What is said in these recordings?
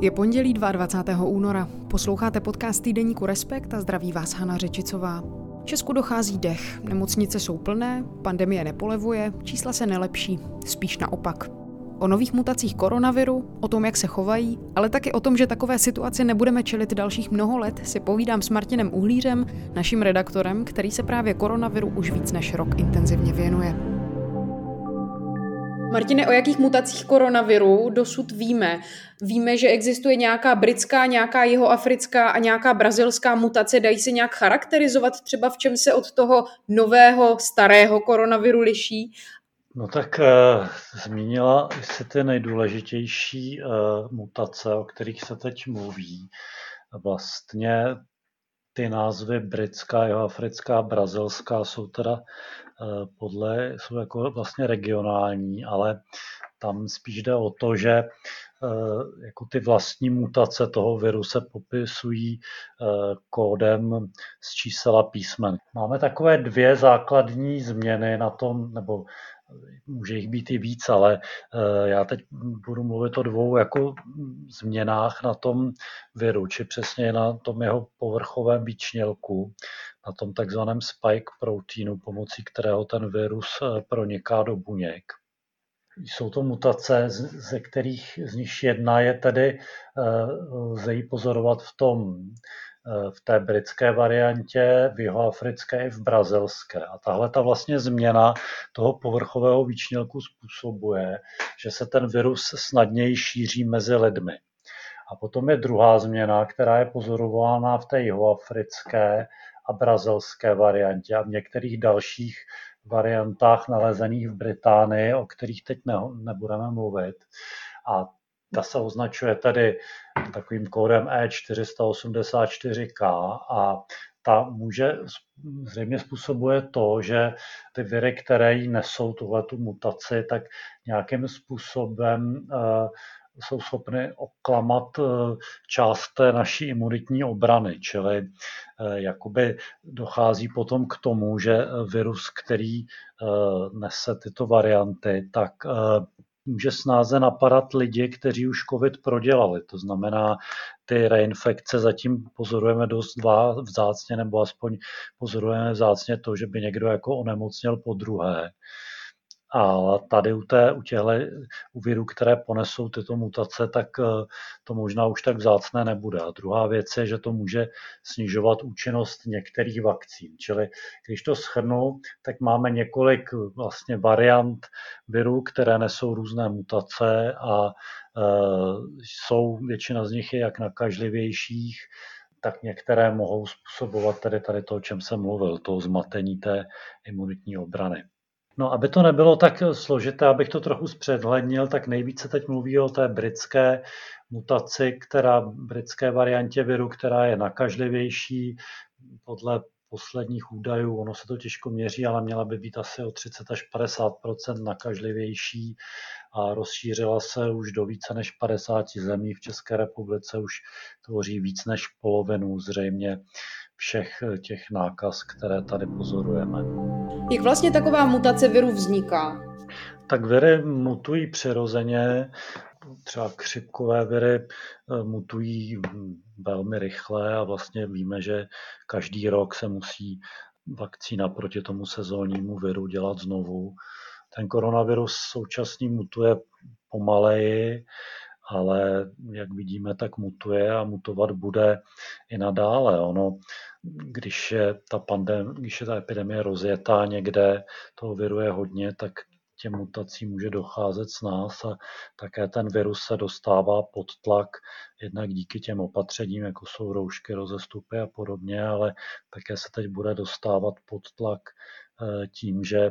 Je pondělí 22. února. Posloucháte podcast týdeníku Respekt a zdraví vás Hana Řečicová. V Česku dochází dech, nemocnice jsou plné, pandemie nepolevuje, čísla se nelepší, spíš naopak. O nových mutacích koronaviru, o tom, jak se chovají, ale taky o tom, že takové situaci nebudeme čelit dalších mnoho let, si povídám s Martinem Uhlířem, naším redaktorem, který se právě koronaviru už víc než rok intenzivně věnuje. Martine, o jakých mutacích koronaviru dosud víme? Víme, že existuje nějaká britská, nějaká jihoafrická a nějaká brazilská mutace. Dají se nějak charakterizovat třeba v čem se od toho nového, starého koronaviru liší? No tak uh, zmínila si ty nejdůležitější uh, mutace, o kterých se teď mluví. Vlastně ty názvy britská, jihoafrická, brazilská jsou teda Eh, podle, jsou jako vlastně regionální, ale tam spíš jde o to, že eh, jako ty vlastní mutace toho viru se popisují eh, kódem z čísel a písmen. Máme takové dvě základní změny na tom, nebo může jich být i víc, ale já teď budu mluvit o dvou jako změnách na tom viru, či přesně na tom jeho povrchovém výčnělku na tom takzvaném spike proteinu, pomocí kterého ten virus eh, proniká do buněk. Jsou to mutace, ze kterých z nich jedna je tedy, eh, lze ji pozorovat v tom, eh, v té britské variantě, v jihoafrické i v brazilské. A tahle ta vlastně změna toho povrchového výčnělku způsobuje, že se ten virus snadněji šíří mezi lidmi. A potom je druhá změna, která je pozorována v té jihoafrické a brazilské variantě a v některých dalších variantách nalezených v Británii, o kterých teď ne, nebudeme mluvit. A ta se označuje tedy takovým kódem E484K a ta může zřejmě způsobuje to, že ty viry, které jí nesou tuhle mutaci, tak nějakým způsobem uh, jsou schopny oklamat eh, část té naší imunitní obrany, čili eh, jakoby dochází potom k tomu, že virus, který eh, nese tyto varianty, tak může snáze napadat lidi, kteří už COVID prodělali. To znamená, ty reinfekce zatím pozorujeme dost vzácně, nebo aspoň pozorujeme vzácně to, že by někdo jako onemocněl po druhé. A tady u, té, u těchto u virů, které ponesou tyto mutace, tak eh, to možná už tak vzácné nebude. A druhá věc je, že to může snižovat účinnost některých vakcín. Čili když to schrnu, tak máme několik vlastně variant virů, které nesou různé mutace a e, jsou většina z nich je jak nakažlivějších, tak některé mohou způsobovat tedy tady to, o čem jsem mluvil, to zmatení té imunitní obrany. No, aby to nebylo tak složité, abych to trochu zpředhlednil, tak nejvíce teď mluví o té britské mutaci, která britské variantě viru, která je nakažlivější. Podle posledních údajů, ono se to těžko měří, ale měla by být asi o 30 až 50% nakažlivější a rozšířila se už do více než 50 zemí. V České republice už tvoří víc než polovinu zřejmě všech těch nákaz, které tady pozorujeme. Jak vlastně taková mutace viru vzniká? Tak viry mutují přirozeně, třeba křipkové viry eh, mutují velmi rychle a vlastně víme, že každý rok se musí vakcína proti tomu sezónnímu viru dělat znovu. Ten koronavirus současný mutuje pomaleji, ale jak vidíme, tak mutuje a mutovat bude i nadále. Ono, když je ta, pandem, když je ta epidemie rozjetá někde, toho viru je hodně, tak těm mutací může docházet s nás a také ten virus se dostává pod tlak jednak díky těm opatřením, jako jsou roušky, rozestupy a podobně, ale také se teď bude dostávat pod tlak eh, tím, že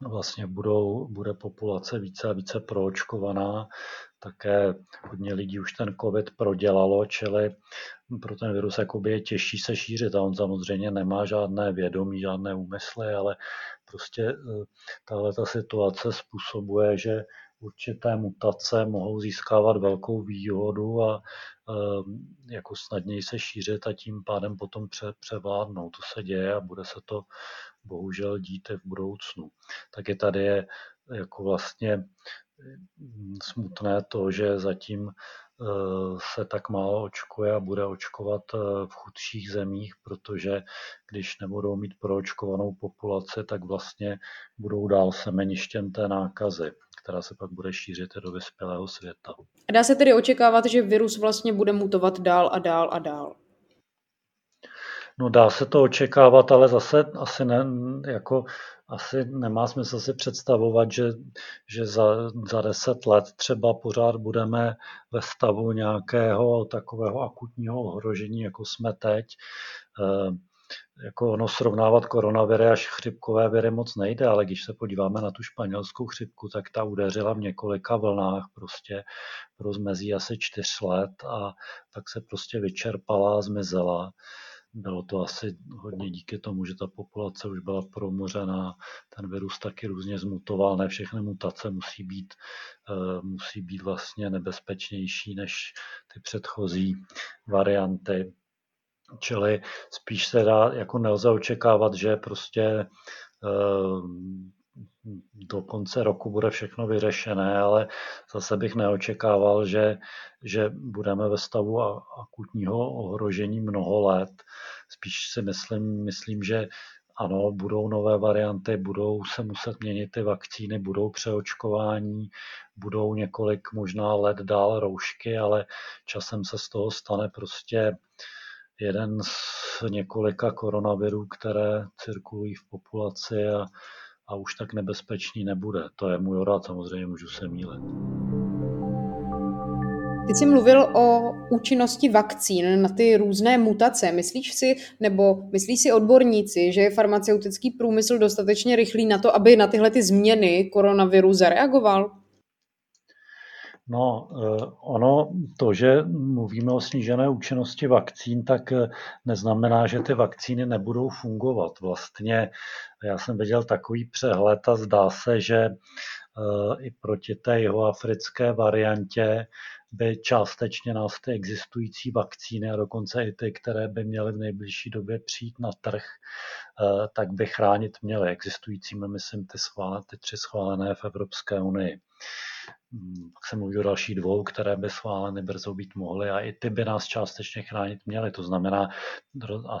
vlastně budou, bude populace více a více proočkovaná. Také hodně lidí už ten COVID prodělalo, čili pro ten virus jakoby je těžší se šířit a on samozřejmě nemá žádné vědomí, žádné úmysly, ale prostě eh, tahle ta situace způsobuje, že určité mutace mohou získávat velkou výhodu a eh, jako snadněji se šířit a tím pádem potom pře, převládnout. To se děje a bude se to bohužel dít i v budoucnu. je tady je jako vlastně smutné to, že zatím Eh, se tak málo očkuje a bude očkovat eh, v chudších zemích, protože když nebudou mít proočkovanou populaci, tak vlastně budou dál semeništěm té nákazy, která se pak bude šířit do vyspělého světa. Dá se tedy očekávat, že virus vlastně bude mutovat dál a dál a dál? No dá se to očekávat, ale zase asi ne, jako asi nemá smysl si představovat, že, že za, za deset let třeba pořád budeme ve stavu nějakého takového akutního ohrožení, jako jsme teď. E, jako ono srovnávat koronaviry až chřipkové viry moc nejde, ale když se podíváme na tu španělskou chřipku, tak ta udeřila v několika vlnách prostě v rozmezí asi čtyř let a tak se prostě vyčerpala zmizela. Bylo to asi hodně díky tomu, že ta populace už byla promořená, ten virus taky různě zmutoval, ne všechny mutace musí být, eh, musí být vlastně nebezpečnější než ty předchozí varianty. Čili spíš se dá, jako nelze očekávat, že prostě eh, do konce roku bude všechno vyřešené, ale zase bych neočekával, že, že budeme ve stavu akutního ohrožení mnoho let. Spíš si myslím, myslím, že ano, budou nové varianty, budou se muset měnit ty vakcíny, budou přeočkování, budou několik možná let dál roušky, ale časem se z toho stane prostě jeden z několika koronavirů, které cirkulují v populaci a a už tak nebezpečný nebude. To je můj odhad, samozřejmě můžu se mílit. Ty jsi mluvil o účinnosti vakcín na ty různé mutace. Myslíš si, nebo myslí si odborníci, že je farmaceutický průmysl dostatečně rychlý na to, aby na tyhle ty změny koronaviru zareagoval? No, eh, ono, to, že mluvíme o snížené účinnosti vakcín, tak eh, neznamená, že ty vakcíny nebudou fungovat. Vlastně já jsem viděl takový přehled a zdá se, že eh, i proti té jihoafrické variantě by částečně nás ty existující vakcíny a dokonce i ty, které by měly v nejbližší době přijít na trh, tak by chránit měly existujícími, myslím, ty, schválené, ty tři schválené v Evropské unii. Hmm, pak se mluví o dalších dvou, které by schváleny brzo být mohly a i ty by nás částečně chránit měly. To znamená, a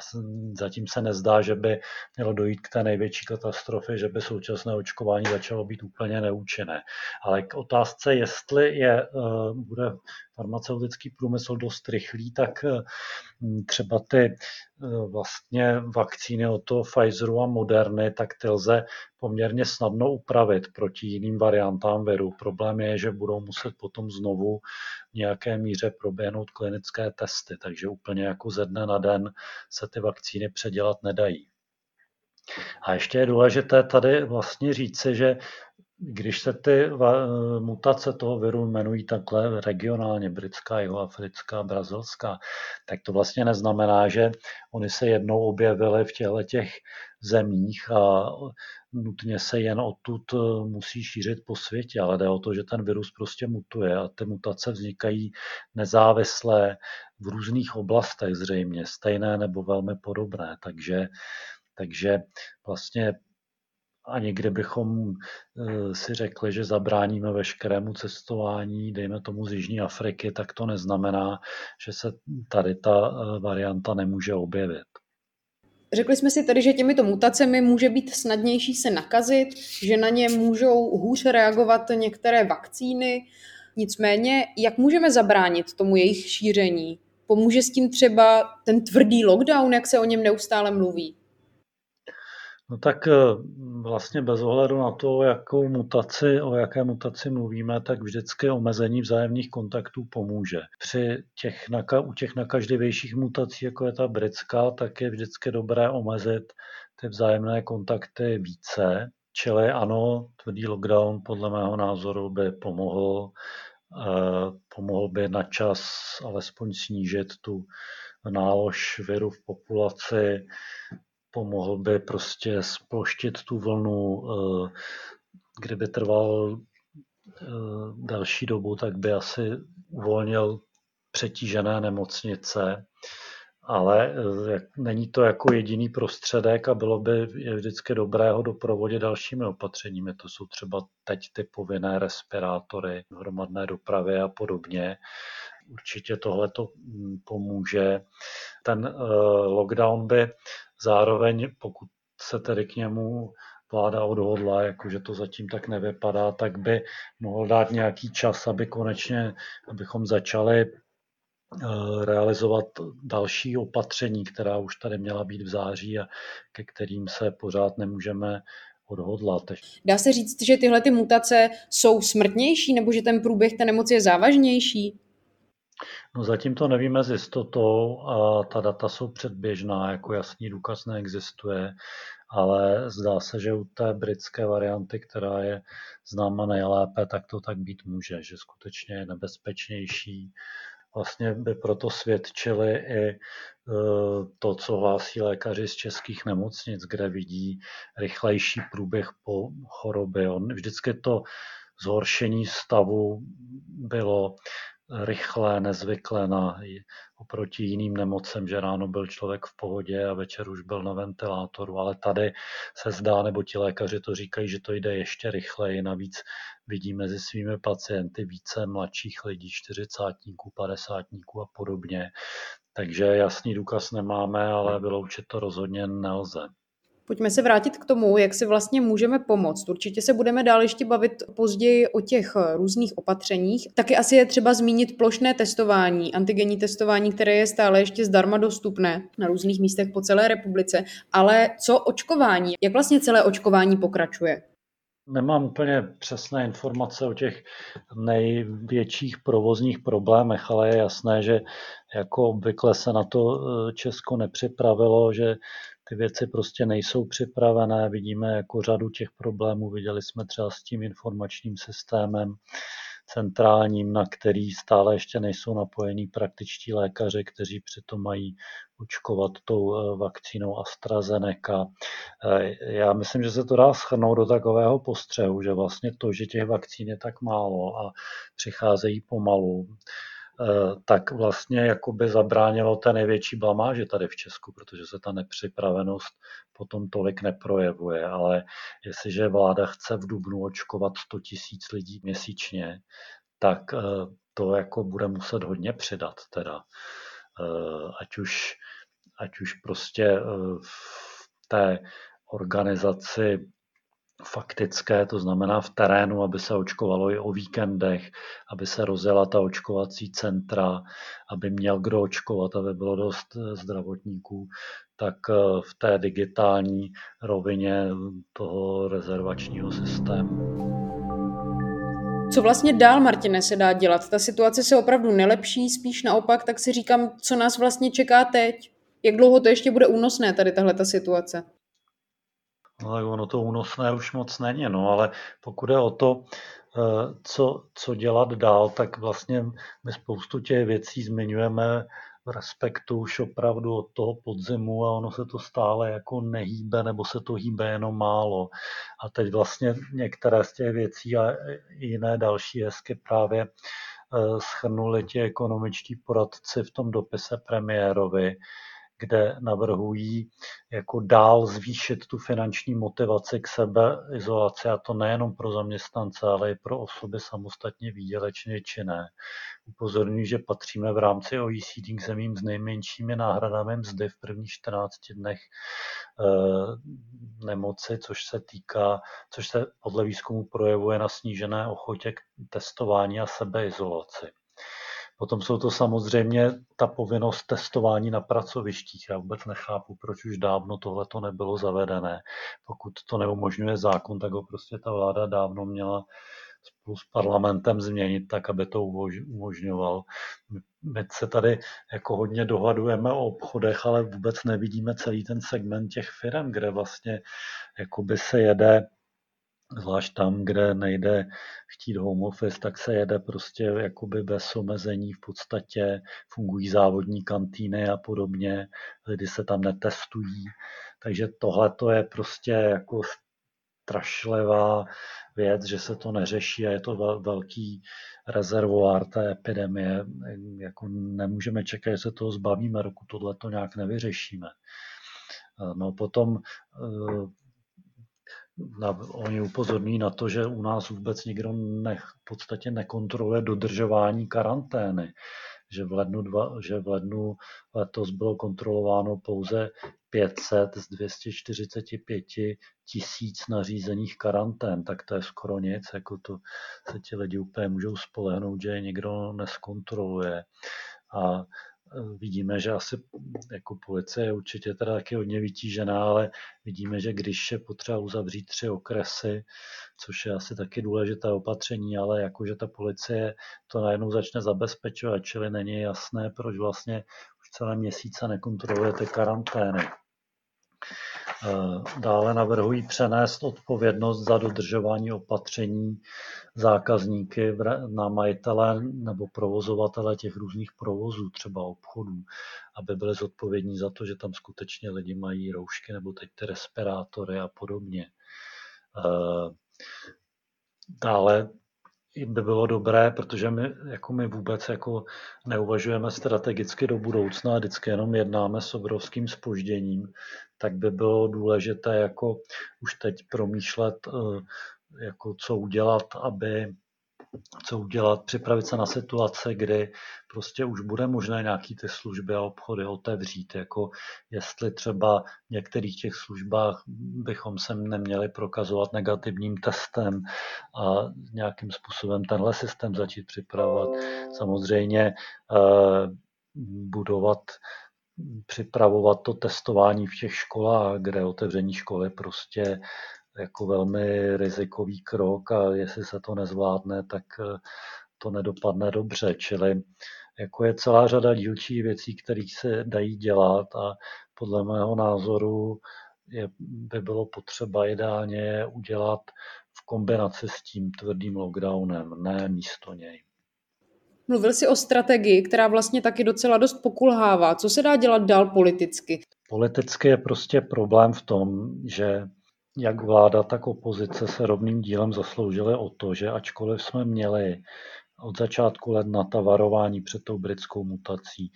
zatím se nezdá, že by mělo dojít k té největší katastrofě, že by současné očkování začalo být úplně neúčinné. Ale k otázce, jestli je, eh, bude farmaceutický průmysl dost rychlý, tak eh, třeba ty eh, vlastně vakcíny od toho Pfizeru a Moderny, tak ty lze poměrně snadno upravit proti jiným variantám viru. Problém je, že budou muset potom znovu v nějaké míře proběhnout klinické testy, takže úplně jako ze dne na den se ty vakcíny předělat nedají. A ještě je důležité tady vlastně říci, že když se ty mutace toho viru jmenují takhle regionálně, britská, jihoafrická, brazilská, tak to vlastně neznamená, že oni se jednou objevily v těchto těch zemích a nutně se jen odtud eh, musí šířit po světě, ale jde o to, že ten virus prostě mutuje a ty mutace vznikají nezávislé v různých oblastech zřejmě, stejné nebo velmi podobné, takže takže vlastně ani kdybychom eh, si řekli, že zabráníme veškerému cestování, dejme tomu z Jižní Afriky, tak to neznamená, že se tady ta eh, varianta nemůže objevit. Řekli jsme si tedy, že těmito mutacemi může být snadnější se nakazit, že na ně můžou hůř reagovat některé vakcíny. Nicméně, jak můžeme zabránit tomu jejich šíření? Pomůže s tím třeba ten tvrdý lockdown, jak se o něm neustále mluví? No tak eh, vlastně bez ohledu na to, jakou mutaci, o jaké mutaci mluvíme, tak vždycky omezení vzájemných kontaktů pomůže. Při těch, u těch nakažlivějších mutací, jako je ta britská, tak je vždycky dobré omezit ty vzájemné kontakty více. Čili ano, tvrdý lockdown podle mého názoru by pomohl, eh, pomohl by na čas alespoň snížit tu nálož viru v populaci, pomohl by prostě sploštit tu vlnu, eh, kdyby trval eh, další dobu, tak by asi uvolnil přetížené nemocnice ale eh, není to jako jediný prostředek a bylo by vždycky dobré ho doprovodit dalšími opatřeními. To jsou třeba teď ty povinné respirátory, hromadné dopravy a podobně. Určitě tohle to mm, pomůže. Ten lockdown by zároveň, pokud se tedy k němu vláda odhodla, jakože to zatím tak nevypadá, tak by mohl dát nějaký čas, aby konečně, abychom začali eh, realizovat další opatření, která už tady měla být v září a ke kterým se pořád nemůžeme odhodlat. Dá se říct, že tyhle ty mutace jsou smrtnější nebo že ten průběh té nemoci je závažnější? No zatím to nevíme s jistotou a ta data jsou předběžná, jako jasný důkaz neexistuje, ale zdá se, že u té britské varianty, která je známa nejlépe, tak to tak být může, že skutečně je nebezpečnější. Vlastně by proto svědčili i e, to, co hlásí lékaři z českých nemocnic, kde vidí rychlejší průběh po chorobě. On vždycky to zhoršení stavu bylo rychlé, nezvyklé na, oproti jiným nemocem, že ráno byl člověk v pohodě a večer už byl na ventilátoru, ale tady se zdá, nebo ti lékaři to říkají, že to jde ještě rychleji. Navíc vidí mezi svými pacienty více mladších lidí, čtyřicátníků, padesátníků a podobně. Takže jasný důkaz nemáme, ale vyloučit to rozhodně nelze. Pojďme se vrátit k tomu, jak si vlastně můžeme pomoct. Určitě se budeme dál ještě bavit později o těch eh, různých opatřeních. Taky asi je třeba zmínit plošné testování, antigenní testování, které je stále ještě zdarma dostupné na různých místech po celé republice. Ale co očkování? Jak vlastně celé očkování pokračuje? Nemám úplně přesné informace o těch největších provozních problémech, ale je jasné, že jako obvykle se na to eh, Česko nepřipravilo, že ty věci prostě nejsou připravené, vidíme jako řadu těch problémů, viděli jsme třeba s tím informačním systémem centrálním, na který stále ještě nejsou napojení praktičtí lékaři, kteří přitom mají očkovat tou eh, vakcínou AstraZeneca. Eh, já myslím, že se to dá schrnout do takového postřehu, že vlastně to, že těch vakcín je tak málo a přicházejí pomalu, tak vlastně jakoby zabránilo té největší blamáže tady v Česku, protože se ta nepřipravenost potom tolik neprojevuje. Ale jestliže vláda chce v Dubnu očkovat 100 tisíc lidí měsíčně, tak eh, to jako bude muset hodně přidat teda. Eh, ať už, ať už prostě v té organizaci faktické, to znamená v terénu, aby se očkovalo i o víkendech, aby se rozjela ta očkovací centra, aby měl kdo očkovat, aby bylo dost eh, zdravotníků, tak eh, v té digitální rovině toho rezervačního systému. Co vlastně dál, Martine, se dá dělat? Ta situace se opravdu nelepší, spíš naopak, tak si říkám, co nás vlastně čeká teď? Jak dlouho to ještě bude únosné, tady tahle ta situace? No tak ono to únosné už moc není, no, ale pokud je o to, eh, co, co dělat dál, tak vlastně my spoustu těch věcí zmiňujeme v respektu už opravdu od toho podzimu a ono se to stále jako nehýbe nebo se to hýbe jenom málo. A teď vlastně některé z těch věcí a jiné další hezky právě eh, schrnuli ti ekonomičtí poradci v tom dopise premiérovi, kde navrhují jako dál zvýšit tu finanční motivaci k sebeizolaci a to nejenom pro zaměstnance, ale i pro osoby samostatně výdělečně činné. Upozorňuji, že patříme v rámci OECD k zemím s nejmenšími náhradami mzdy v prvních 14 dnech e, nemoci, což se týká, což se podle výzkumu projevuje na snížené ochotě k testování a sebeizolaci. Potom jsou to samozřejmě ta povinnost testování na pracovištích. Já vůbec nechápu, proč už dávno tohle to nebylo zavedené. Pokud to neumožňuje zákon, tak ho prostě ta vláda dávno měla spolu s parlamentem změnit tak, aby to umožňoval. My se tady jako hodně dohadujeme o obchodech, ale vůbec nevidíme celý ten segment těch firm, kde vlastně jakoby se jede zvlášť tam, kde nejde chtít home office, tak se jede prostě jakoby bez omezení v podstatě, fungují závodní kantýny a podobně, lidi se tam netestují, takže tohle to je prostě jako strašlivá věc, že se to neřeší a je to velký rezervoár té epidemie. Jako nemůžeme čekat, že se toho zbavíme, dokud tohle to nějak nevyřešíme. No potom na, oni upozorní na to, že u nás vůbec nikdo ne, v podstatě nekontroluje dodržování karantény. Že v, lednu dva, že v lednu letos bylo kontrolováno pouze 500 z 245 tisíc nařízených karantén, tak to je skoro nic, jako to se ti lidi úplně můžou spolehnout, že je někdo neskontroluje. A vidíme, že asi jako policie je určitě teda taky hodně vytížená, ale vidíme, že když je potřeba uzavřít tři okresy, což je asi taky důležité opatření, ale jakože ta policie to najednou začne zabezpečovat, čili není jasné, proč vlastně už celé měsíce nekontrolujete karantény. Eh, dále navrhují přenést odpovědnost za dodržování opatření zákazníky na majitele nebo provozovatele těch různých provozů, třeba obchodů, aby byli zodpovědní za to, že tam skutečně lidi mají roušky nebo teď ty respirátory a podobně. Eh, dále by bylo dobré, protože my, jako my vůbec jako neuvažujeme strategicky do budoucna a vždycky jenom jednáme s obrovským spožděním, tak by bylo důležité jako už teď promýšlet, eh, jako co udělat, aby co udělat, připravit se na situace, kdy prostě už bude možné nějaký ty služby a obchody otevřít, jako jestli třeba v některých těch službách bychom se neměli prokazovat negativním testem a nějakým způsobem tenhle systém začít připravovat. Samozřejmě eh, budovat připravovat to testování v těch školách, kde otevření školy prostě jako velmi rizikový krok a jestli se to nezvládne, tak eh, to nedopadne dobře. Čili jako je celá řada dílčích věcí, které se dají dělat a podle mého názoru je, by bylo potřeba ideálně udělat v kombinaci s tím tvrdým lockdownem, ne místo něj. Mluvil jsi o strategii, která vlastně taky docela dost pokulhává. Co se dá dělat dál politicky? Politicky je prostě problém v tom, že jak vláda, tak opozice se rovným dílem zasloužily o to, že ačkoliv jsme měli od začátku ledna ta varování před tou britskou mutací,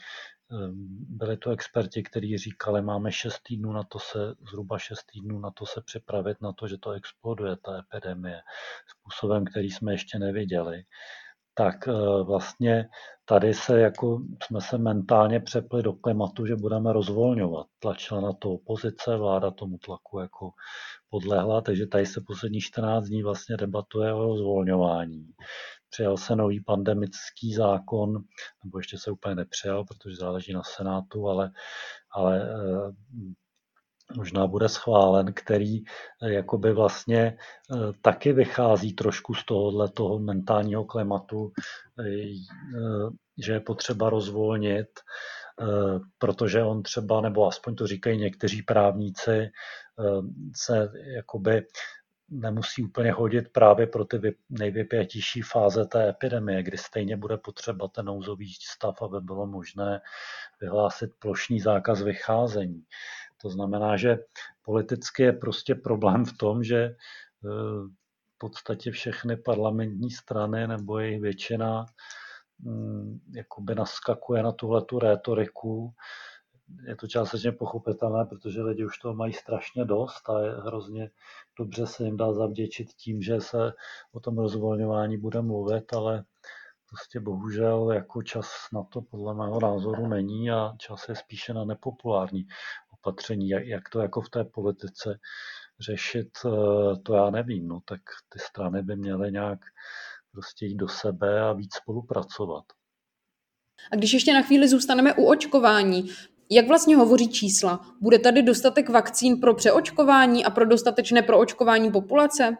ehm, byli to experti, kteří říkali, máme 6 týdnů na to se, zhruba 6 týdnů na to se připravit na to, že to exploduje, ta epidemie, způsobem, který jsme ještě neviděli tak eh, vlastně tady se jako jsme se mentálně přepli do klimatu, že budeme rozvolňovat. Tlačila na to opozice, vláda tomu tlaku jako podlehla, takže tady se poslední 14 dní vlastně debatuje o rozvolňování. Přijal se nový pandemický zákon, nebo ještě se úplně nepřijal, protože záleží na Senátu, ale, ale eh, možná bude schválen, který eh, jakoby vlastně eh, taky vychází trošku z tohohle toho mentálního klimatu, eh, že je potřeba rozvolnit, protože on třeba, nebo aspoň to říkají někteří právníci, se jakoby nemusí úplně hodit právě pro ty nejvypjatější fáze té epidemie, kdy stejně bude potřeba ten nouzový stav, aby bylo možné vyhlásit plošný zákaz vycházení. To znamená, že politicky je prostě problém v tom, že eh, v podstatě všechny parlamentní strany nebo jejich většina mm, jakoby naskakuje na tuhle tu rétoriku. Je to částečně pochopitelné, protože lidi už toho mají strašně dost a je hrozně dobře se jim dá zavděčit tím, že se o tom rozvolňování bude mluvit, ale prostě bohužel jako čas na to podle mého názoru není a čas je spíše na nepopulární opatření, jak, to jako v té politice řešit, eh, to já nevím. No, tak ty strany by měly nějak prostě jít do sebe a víc spolupracovat. A když ještě na chvíli zůstaneme u očkování, jak vlastně hovoří čísla? Bude tady dostatek vakcín pro přeočkování a pro dostatečné proočkování populace?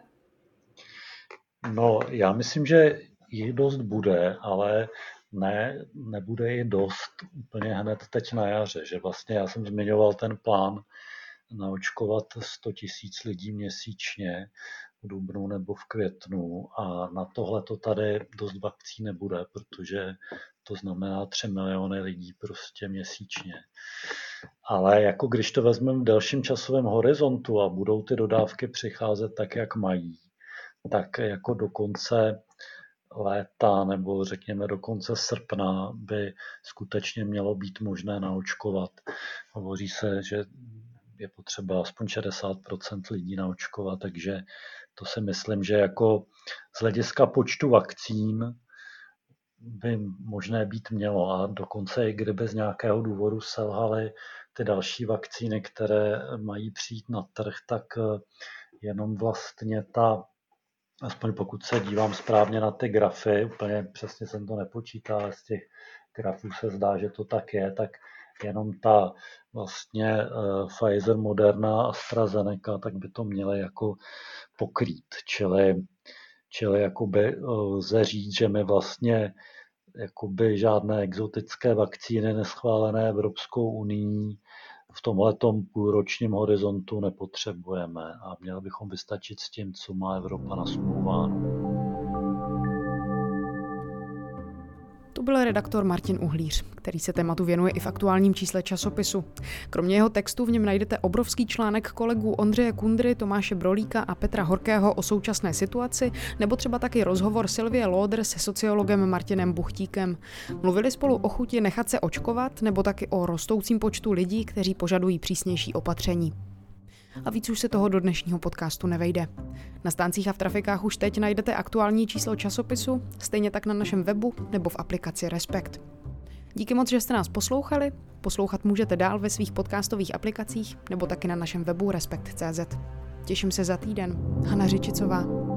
No, já myslím, že jich dost bude, ale ne, nebude ji dost úplně hned teď na jaře, že vlastně já jsem zmiňoval ten plán naočkovat 100 tisíc lidí měsíčně v dubnu nebo v květnu a na tohle to tady dost vakcí nebude, protože to znamená 3 miliony lidí prostě měsíčně. Ale jako když to vezmeme v delším časovém horizontu a budou ty dodávky přicházet tak, jak mají, tak jako do konce léta nebo řekněme do konce srpna by skutečně mělo být možné naočkovat. Hovoří se, že je potřeba aspoň 60% lidí naočkovat, takže to si myslím, že jako z hlediska počtu vakcín by možné být mělo a dokonce i kdyby z nějakého důvodu selhaly ty další vakcíny, které mají přijít na trh, tak jenom vlastně ta aspoň pokud se dívám správně na ty grafy, úplně přesně jsem to nepočítal, ale z těch grafů se zdá, že to tak je, tak jenom ta vlastně uh, Pfizer, Moderna, AstraZeneca, tak by to měly jako pokrýt. Čili, čili jakoby uh, lze říct, že my vlastně jakoby žádné exotické vakcíny neschválené Evropskou unii v tomhletom půlročním horizontu nepotřebujeme a měli bychom vystačit s tím, co má Evropa nasmluváno. To byl redaktor Martin Uhlíř, který se tématu věnuje i v aktuálním čísle časopisu. Kromě jeho textu v něm najdete obrovský článek kolegů Ondřeje Kundry, Tomáše Brolíka a Petra Horkého o současné situaci, nebo třeba taky rozhovor Silvie Loder se sociologem Martinem Buchtíkem. Mluvili spolu o chuti nechat se očkovat, nebo taky o rostoucím počtu lidí, kteří požadují přísnější opatření a víc už se toho do dnešního podcastu nevejde. Na stáncích a v trafikách už teď najdete aktuální číslo časopisu, stejně tak na našem webu nebo v aplikaci Respekt. Díky moc, že jste nás poslouchali. Poslouchat můžete dál ve svých podcastových aplikacích nebo taky na našem webu respekt.cz. Těším se za týden. Hana Řičicová.